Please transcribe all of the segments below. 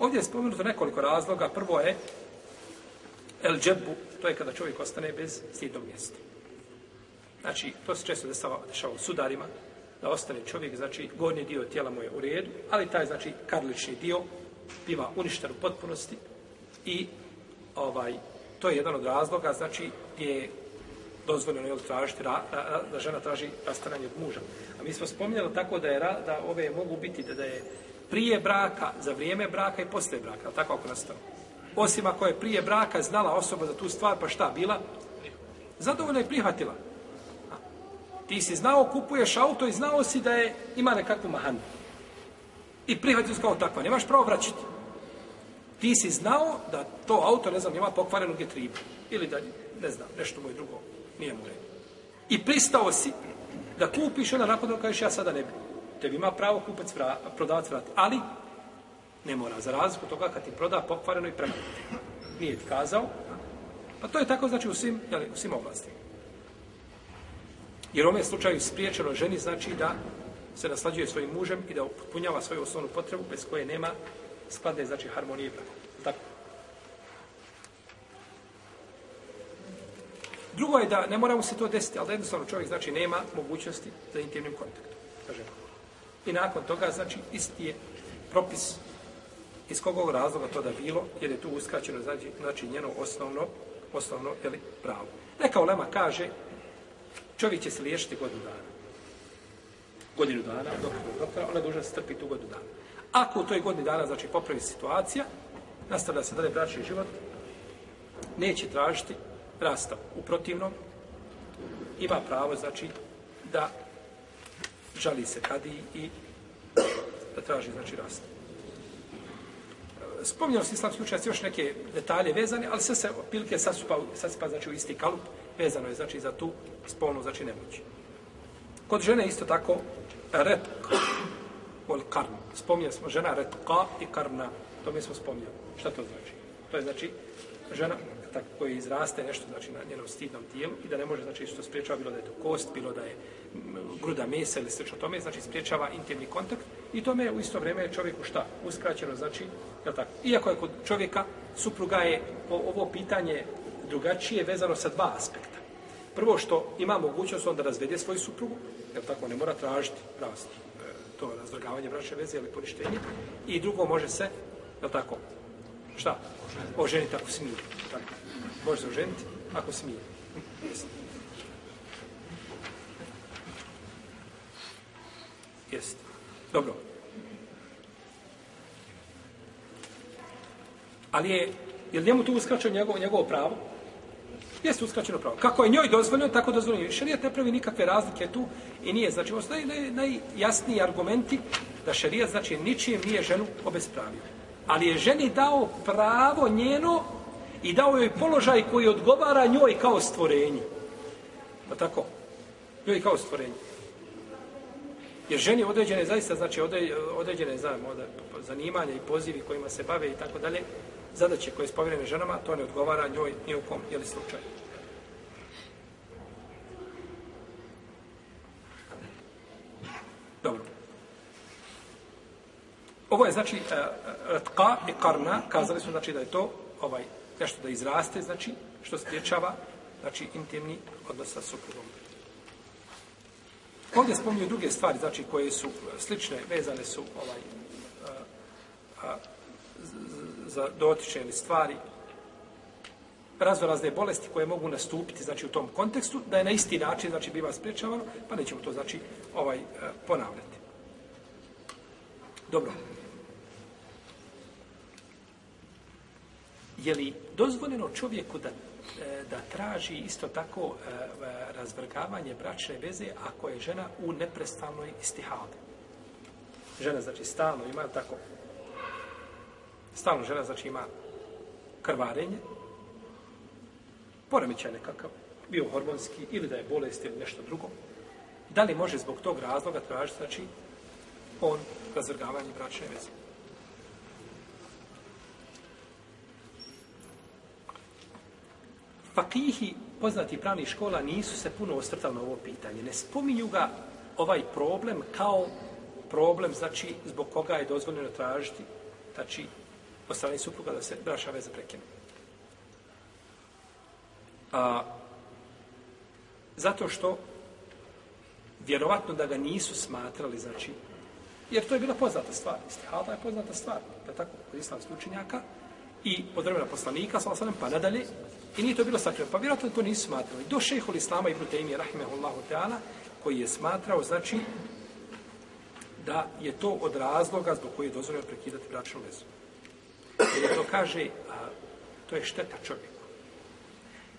Ovdje je spomenuto nekoliko razloga. Prvo je el džebu, to je kada čovjek ostane bez stidnog mjesta. Znači, to se često dešava, dešava u sudarima, da ostane čovjek, znači, gornji dio tijela mu je u redu, ali taj, znači, karlični dio biva uništen u potpunosti i ovaj, to je jedan od razloga, znači, gdje je dozvoljeno je tražiti, ra, ra, da žena traži rastaranje od muža. A mi smo spominjali tako da je da ove mogu biti, da, da je prije braka, za vrijeme braka i posle braka, tako ako nastalo. Osim ako je prije braka znala osoba za tu stvar, pa šta bila? Zadovoljno je prihvatila. Ti si znao, kupuješ auto i znao si da je ima nekakvu mahanu. I prihvatio si kao takva, nemaš pravo vraćati. Ti si znao da to auto, ne znam, ima pokvarenu g Ili da, ne znam, nešto moj drugo nije mu red. I pristao si da kupiš, onda nakon toga kažeš ja sada ne bih tebi ima pravo kupac vra, prodavac vrati. Ali, ne mora, za razliku toga kad ti proda pokvareno i prema. Nije ti kazao. Pa to je tako, znači, u svim, jeli, u svim oblastima. Jer u ovom slučaju spriječeno ženi znači da se naslađuje svojim mužem i da upunjava svoju osnovnu potrebu bez koje nema skladne, znači, harmonije braka. Tako. Drugo je da ne moramo se to desiti, ali da jednostavno čovjek znači nema mogućnosti za intimnim kontaktom. Kažemo. I nakon toga, znači, isti je propis iz kogog razloga to da bilo, jer je tu uskraćeno, znači, znači njeno osnovno, osnovno, jeli, pravo. Neka Olema kaže, čovjek će se liješiti godinu dana. Godinu dana, doktora, doktora, ona je dužna se trpiti u godinu dana. Ako u toj godini dana, znači, popravi situacija, nastavlja se dalje bračni život, neće tražiti rastav. U protivnom, ima pravo, znači, da žali se kadi i da traži, znači, rast. Spominjali su islamski učenjaci još neke detalje vezane, ali sve se pilke sasupa, sasupa, znači, u isti kalup, vezano je, znači, za tu spolnu, znači, nemoć. Kod žene isto tako, retk, ol karn. Spominjali smo žena retka i karna, to mi smo spominjali. Šta to znači? To je, znači, žena crta koja izraste nešto znači na njenom stidnom tijelu i da ne može znači što spriječava bilo da je to kost, bilo da je gruda mesa ili slično tome, znači spriječava intimni kontakt i tome u isto vrijeme čovjeku šta? Uskraćeno znači, je tako? Iako je kod čovjeka supruga je po ovo pitanje drugačije vezano sa dva aspekta. Prvo što ima mogućnost on da razvede svoju suprugu, je tako? Ne mora tražiti rast, e, to razvrgavanje vraće veze ili poništenje. I drugo može se, je tako? Šta? Oženiti ako si nije. Tako. Može se oženiti, ako smije. Jest. Dobro. Ali je, je li njemu tu uskraćeno njegovo, njegovo pravo? Jeste uskraćeno pravo. Kako je njoj dozvoljeno, tako dozvoljeno. Šarijat ne pravi nikakve razlike tu i nije. Znači, ovo su najjasniji argumenti da šarijat, znači, ničijem nije ženu obespravio. Ali je ženi dao pravo njeno i dao joj položaj koji odgovara njoj kao stvorenje. Pa tako? Njoj kao stvorenje. Jer ženi određene zaista, znači određene znam, od, zanimanja i pozivi kojima se bave i tako dalje, zadaće koje spavljene ženama, to ne odgovara njoj ni u kom, jeli slučaju. Dobro. Ovo je znači uh, e, e, tka i karna, kazali su znači da je to ovaj nešto da izraste, znači, što spriječava, znači, intimni odnos sa suprugom. Ovdje spominju druge stvari, znači, koje su e, slične, vezane su ovaj, e, a, a, za dotičene stvari, razne bolesti koje mogu nastupiti znači u tom kontekstu da je na isti način znači biva sprečavano pa nećemo to znači ovaj e, ponavljati. Dobro. Je li dozvoljeno čovjeku da, e, da traži isto tako e, razvrgavanje bračne veze ako je žena u neprestalnoj istihade. Žena znači stalno ima tako stalno žena znači ima krvarenje poremećaj nekakav bio hormonski ili da je bolest ili nešto drugo da li može zbog tog razloga tražiti znači on razvrgavanje bračne veze Fakihi, poznati pravnih škola, nisu se puno ostrtali na ovo pitanje. Ne spominju ga ovaj problem kao problem, znači, zbog koga je dozvoljeno tražiti, znači, od strane supruga da se braša veza prekine. A, zato što vjerovatno da ga nisu smatrali, znači, jer to je bila poznata stvar, istihada je poznata stvar, da tako, kod islamskih učenjaka i od vremena poslanika, sa pa nadalje, I nije to bilo sakrivo. Pa vjerojatno to nisu smatrali. Do šehol Islama i Brutejmije, rahimehullahu ta'ala, koji je smatrao, znači, da je to od razloga zbog koje je dozvoljeno prekidati bračnu vezu. Jer to kaže, a, to je šteta čovjeku.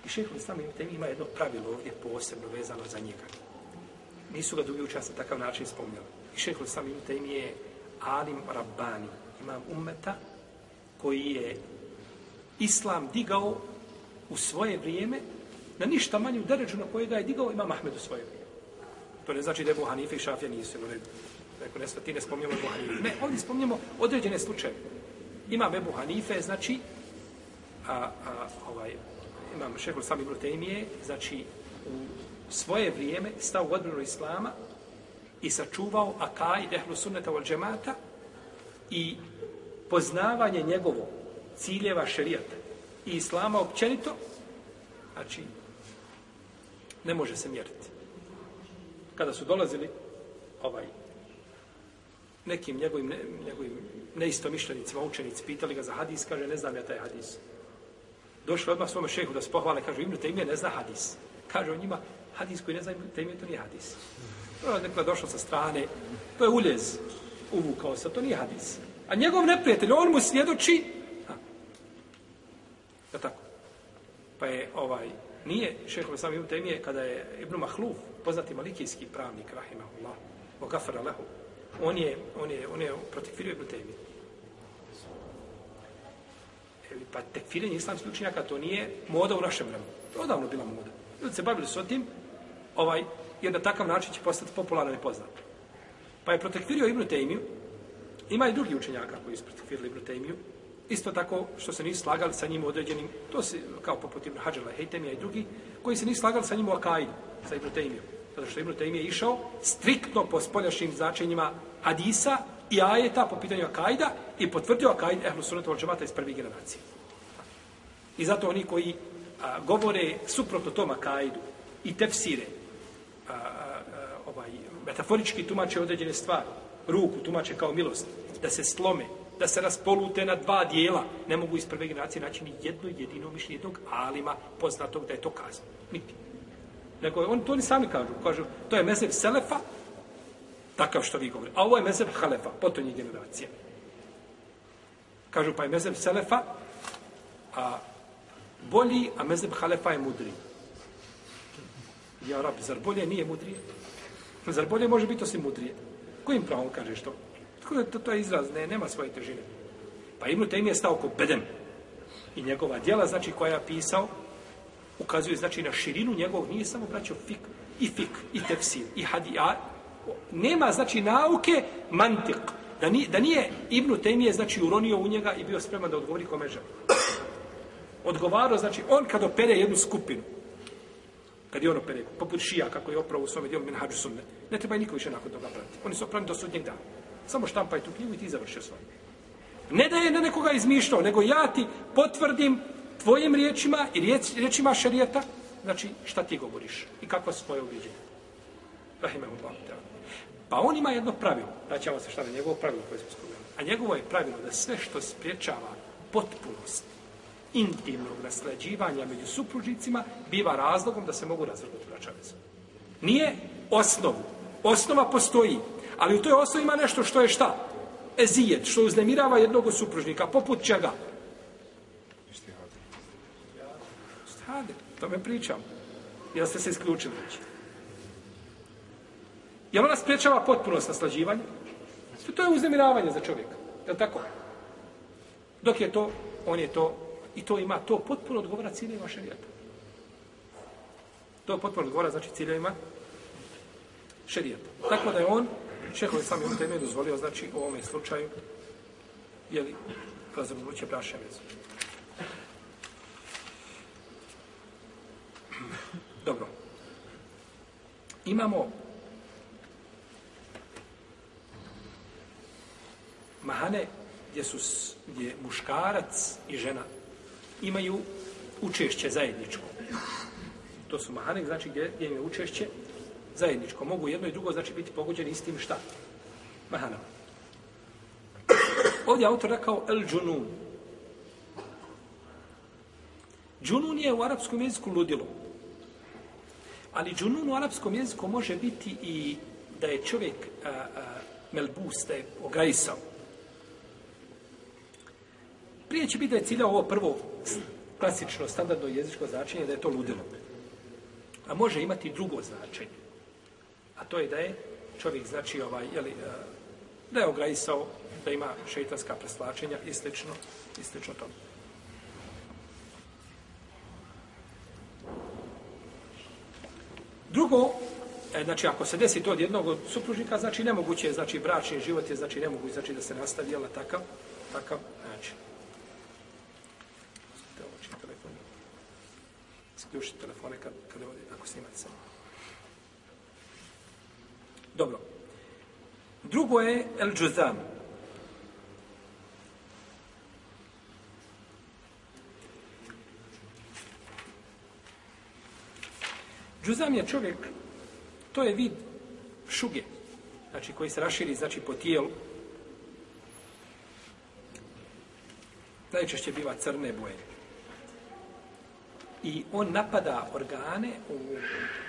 I šehol Islama i Brutejmije ima jedno pravilo ovdje posebno vezano za njega. Nisu ga drugi učasni takav način spomnjali. I šehol Islama i Brutejmije je Alim Rabbani, imam ummeta koji je islam digao u svoje vrijeme na ništa manju deređu na koje ga je digao ima Mahmed u svoje vrijeme. To ne znači da je Bu Hanife i Šafija nisu. Ne, neko ne svati, ne spomnimo Bu Hanife. Ne, ovdje spomnimo određene slučaje. Ima Bu Hanife, znači, a, a, ovaj, imam šehol sami brutemije, znači, u svoje vrijeme stao u odbranu Islama i sačuvao Akaj, Dehlu Sunneta, Val Džemata i poznavanje njegovo ciljeva šerijata i islama općenito, znači, ne može se mjeriti. Kada su dolazili ovaj, nekim njegovim, ne, njegovim neistomišljenicima, učenici, pitali ga za hadis, kaže, ne znam ja taj hadis. Došli odmah svome šehu da se pohvale, kaže, imrte ime, ne zna hadis. Kaže o njima, hadis koji ne zna imrte ime, to nije hadis. Prvo je nekada došao sa strane, to je uljez, uvukao se, to nije hadis. A njegov neprijatelj, on mu svjedoči, Je tako? Pa je ovaj, nije šehova sami u temije kada je Ibn Mahluf, poznati malikijski pravnik, rahimahullah, o gafara lehu, on je, on je, on je protekfirio Ibn Temije. E, pa tekfirenje islamskih učinjaka to nije moda u našem vremenu. To je odavno bila moda. Ljudi se bavili s o tim, ovaj, jer na takav način će postati popularan i poznat. Pa je protekfirio Ibn Temiju, ima i drugi učenjaka koji su protekfirili Ibn Temiju, Isto tako što se nisu slagali sa njim određenim, to se kao poput Ibn Hajar Lahejtemija i drugi, koji se nisu slagali sa njim u Akaidu, sa Ibn Tejmijom. Zato što Ibn Tejmije išao striktno po spoljašnjim značenjima Hadisa i Ajeta po pitanju Akaida i potvrdio Akaid Ehlu Sunnetu od Džemata iz prvih generacije. I zato oni koji a, govore suprotno tom Akaidu i tefsire, a, a, a, ovaj, metaforički tumače određene stvari, ruku tumače kao milost, da se slome, da se raspolute na dva dijela. Ne mogu iz prve generacije naći ni jedno jedino mišljenje jednog alima poznatog da je to kazano. Niti. Nego on to oni sami kažu. Kažu, to je mezeb Selefa, takav što vi govorite. A ovo je mezeb Halefa, potonje generacije. Kažu, pa je mezeb Selefa a, bolji, a mezeb Halefa je mudri. Ja, rab, zar bolje nije mudrije? Zar bolje može biti osim mudrije? Kojim pravom kažeš to? Tako da to, to je izraz, ne, nema svoje težine. Pa Ibn Taymi je stao ko bedem. I njegova djela, znači, koja je pisao, ukazuje, znači, na širinu njegovog, nije samo braćo fik, i fik, i tefsir, i hadi, a, nema, znači, nauke mantik. Da nije, da nije Ibn Taymi je, znači, uronio u njega i bio spreman da odgovori kome žele. Odgovaro, znači, on kad opere jednu skupinu, kad je on opere, poput šija, kako je opravo u svome dijelu Minhađu Sunne, ne treba niko više nakon toga pratiti. Oni su opravni do sudnjeg dana. Samo štampaj tu knjigu i ti završio svoj. Ne da je na nekoga izmišljao, nego ja ti potvrdim tvojim riječima i riječ, riječima šarijeta, znači šta ti govoriš i kakva su tvoje uviđenja. Rahimahullah. Pa on ima jedno pravilo, vraćamo se šta na njegovo pravilo koje smo spomenuli. A njegovo je pravilo da sve što spriječava potpunost intimnog nasleđivanja među supružnicima biva razlogom da se mogu razvrgnuti vraća Nije osnovu. Osnova postoji, Ali u toj osobi ima nešto što je šta? Ezijet, što uznemirava jednog supružnika, poput čega? Stade, to me pričam. Jel ste se isključili već? Jel ona spriječava potpuno naslađivanje? To je uznemiravanje za čovjeka. Jel tako? Dok je to, on je to, i to ima to potpuno odgovara ciljevima šarijata. To potpuno odgovara, znači, ciljevima šarijata. Tako da je on Šehov je sam Ibn Tejmije dozvolio, znači, u ovome slučaju, je li, razrednuće braše vezu. Dobro. Imamo mahane gdje su gdje muškarac i žena imaju učešće zajedničko. To su mahane, znači gdje, gdje imaju učešće zajedničko. Mogu jedno i drugo, znači, biti pogođeni istim šta? Mahana. Ovdje autor rekao El Džunun. Džunun je u arapskom jeziku ludilo. Ali Džunun u arapskom jeziku može biti i da je čovjek a, a, Melbus, da je ogajisao. Prije će biti da je cilja ovo prvo klasično, standardno jezičko značenje, da je to ludilo. A može imati drugo značenje. A to je da je čovjek, znači, ovaj, jeli, eh, da je ograjisao, da ima šeitanska preslačenja i slično, i slično tome. Drugo, e, znači ako se desi to od jednog od supružnika, znači nemoguće je, znači bračni život je, znači nemoguće, znači da se nastavi, jel, takav, takav način. Isključite znači, telefone kad, kad ovdje, ako snimate samo. Dobro. Drugo je el džuzam. Džuzam je čovjek, to je vid šuge, znači koji se raširi znači po tijelu. Najčešće biva crne boje i on napada organe u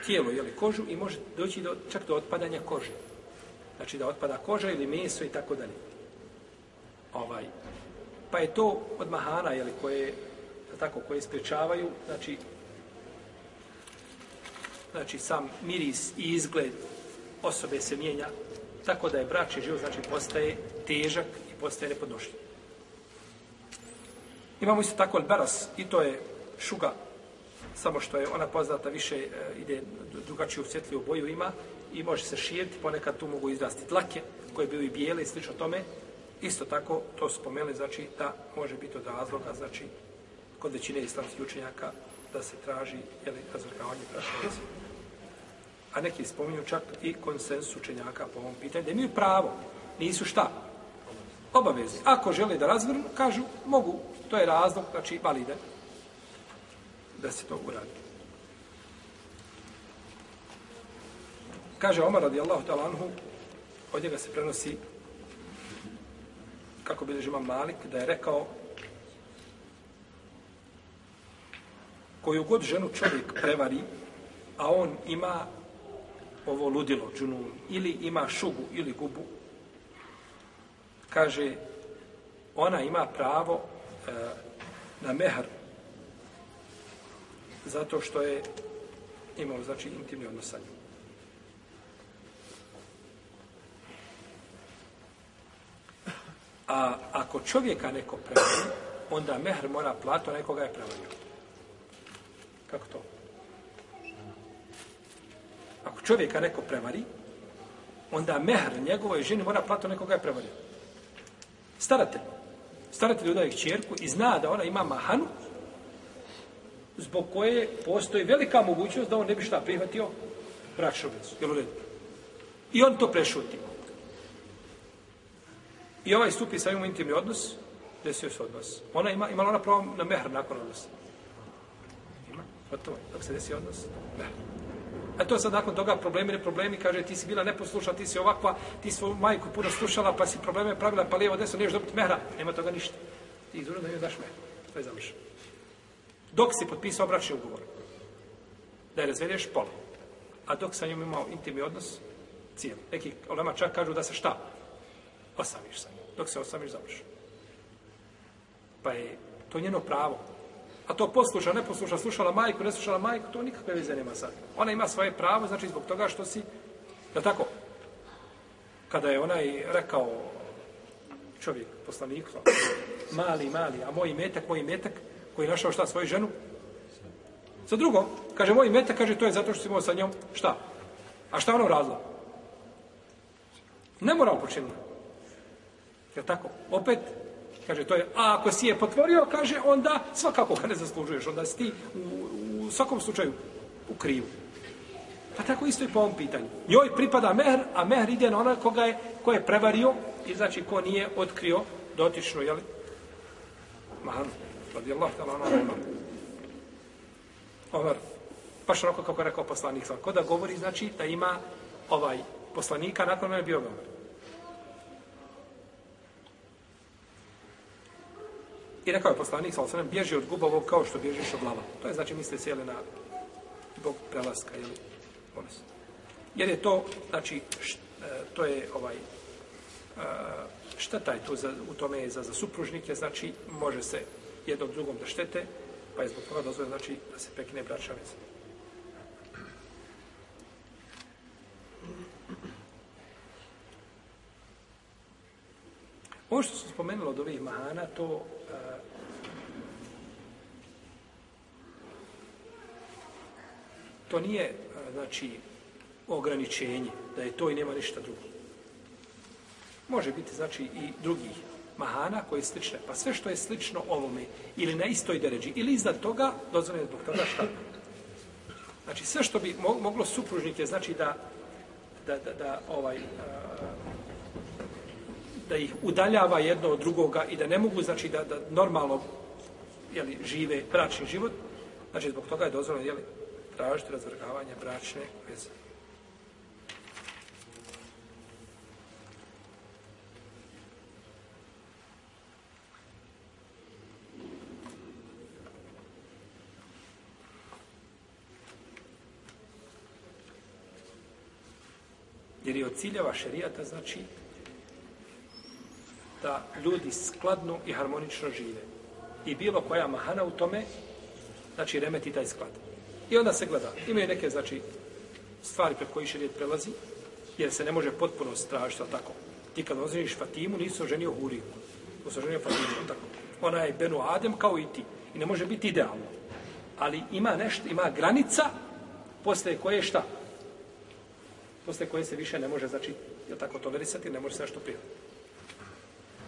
tijelo, jeli kožu, i može doći do, čak do otpadanja kože. Znači da otpada koža ili meso i tako dalje. Ovaj. Pa je to od mahana, jeli, koje, tako, koje sprečavaju, znači, znači sam miris i izgled osobe se mijenja, tako da je bračni život, znači, postaje težak i postaje nepodnošljiv. Imamo isto tako Elberas, i to je šuga samo što je ona poznata više e, ide drugačiju svjetliju boju ima i može se širiti, ponekad tu mogu izrasti tlake koje bi i bijele i slično tome. Isto tako to spomenuli, znači da može biti od razloga, znači kod većine islamskih učenjaka da se traži jeli, razvrgavanje prašnice. A neki spominju čak i konsens učenjaka po ovom pitanju, da imaju pravo, nisu šta? Obavezni. Ako žele da razvrnu, kažu, mogu, to je razlog, znači validan da se to uradi. Kaže Omar radijallahu ta'ala anhu, od njega se prenosi kako bi ima Malik, da je rekao koju god ženu čovjek prevari, a on ima ovo ludilo, džunun, ili ima šugu ili gubu, kaže, ona ima pravo e, na meharu zato što je imao, znači, intimni odnos sa njom. A ako čovjeka neko prevari, onda mehr mora plato nekoga je prevario. Kako to? Ako čovjeka neko prevari, onda mehr njegovoj ženi mora plato nekoga je prevario. Staratelj. Staratelj udaje čjerku i zna da ona ima mahanu zbog koje postoji velika mogućnost da on ne bi šta prihvatio bračnovicu. Jel u redu? I on to prešuti. I ovaj stupi sa njom intimni odnos, desio se odnos. Ona ima, imala ona pravo na mehr nakon odnosa. Ima, gotovo, dok se desi odnos, mehr. A to sad nakon toga problemi ne problemi, kaže ti si bila neposlušna, ti si ovakva, ti si svoju majku puno slušala, pa si probleme pravila, pa lijevo desno, nešto dobiti mehra, nema toga ništa. Ti izvrlo da joj daš mehra, to je završeno dok si potpisao bračni ugovor. Da je razvedeš pola. A dok sa njom imao intimni odnos, cijelo. Neki olema čak kažu da se šta? Osamiš sa njom. Dok se osamiš, završi. Pa je to njeno pravo. A to posluša, ne posluša, slušala majku, ne slušala majku, to nikakve veze nema sad. Ona ima svoje pravo, znači zbog toga što si, da tako, kada je onaj rekao čovjek, poslanik, mali, mali, a moj metak, moj metak, koji je našao šta svoju ženu? Sa drugom. Kaže, moj meta, kaže, to je zato što si imao sa njom. Šta? A šta ono razlog? Ne mora počiniti. Je tako? Opet, kaže, to je, a ako si je potvorio, kaže, onda svakako ga ne zaslužuješ. Onda si ti u, u svakom slučaju u krivu. Pa tako isto i po ovom pitanju. Njoj pripada mehr, a mehr ide na onaj koga je, ko je prevario i znači ko nije otkrio dotično, jel? Mahanu radi Allah, tala, ona, ona. Omer, baš onako kako je rekao poslanik, ko da govori, znači da ima ovaj poslanika, nakon ono je bio Omer. I rekao je poslanik, sal sam, bježi od gubova kao što bježiš od lava. To je znači misle sjele na zbog prelaska, jel? Ponos. Jer je to, znači, št, e, to je ovaj, e, šta taj to za, u tome je za, za supružnike, znači, može se jednom drugom da štete, pa je zbog toga dozvoljeno znači da se prekine braća veza. Ovo što sam spomenulo od ovih mahana, to a, e, to nije a, e, znači ograničenje, da je to i nema ništa drugo. Može biti znači i drugih mahana koje je slične. Pa sve što je slično ovome, ili na istoj deređi, ili iznad toga, dozvoljeno je zbog toga šta. Znači, sve što bi moglo supružnike, znači da, da, da, da ovaj, da ih udaljava jedno od drugoga i da ne mogu, znači, da, da normalno jeli, žive bračni život, znači, zbog toga je dozvoljeno, jeli, tražiti razvrgavanje bračne veze. Jer je od ciljeva šerijata znači da ljudi skladno i harmonično žive. I bilo koja mahana u tome, znači remeti taj sklad. I onda se gleda. Imaju neke, znači, stvari pre koji šerijet prelazi, jer se ne može potpuno stražiti, ali tako. Ti kad ozniš Fatimu, nisu ženio Huriju. Nisu ženio Fatimu, tako. Ona je Benu Adem kao i ti. I ne može biti idealno. Ali ima nešto, ima granica posle koje šta? posle koje se više ne može, znači, je tako tolerisati, ne može se nešto prijaviti.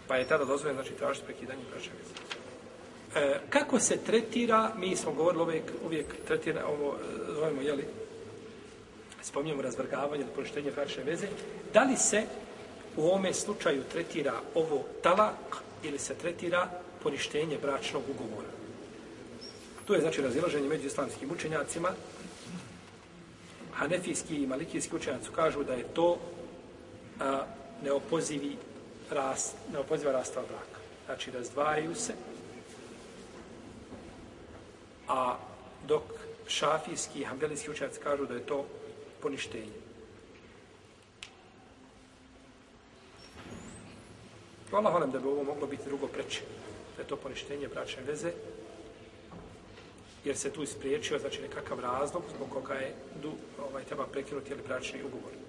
Pa je tada dozvoljeno, znači, tražiti prekidanje braća e, kako se tretira, mi smo govorili uvijek, uvijek tretira, ovo e, zovemo, jeli, spominjamo razvrgavanje ili poništenje bračne veze, da li se u ovome slučaju tretira ovo talak ili se tretira poništenje bračnog ugovora? Tu je, znači, razilaženje među islamskim učenjacima, hanefijski i malikijski učenjaci kažu da je to a, neopozivi rast, neopoziva rastava braka. Znači, razdvajaju se, a dok šafijski i hanbelijski učenjaci kažu da je to poništenje. Hvala, hvala da bi ovo moglo biti drugo preče. Da je to poništenje bračne veze, jer se tu ispriječio, znači nekakav razlog zbog koga je du, ovaj, treba prekinuti ili bračni ugovor.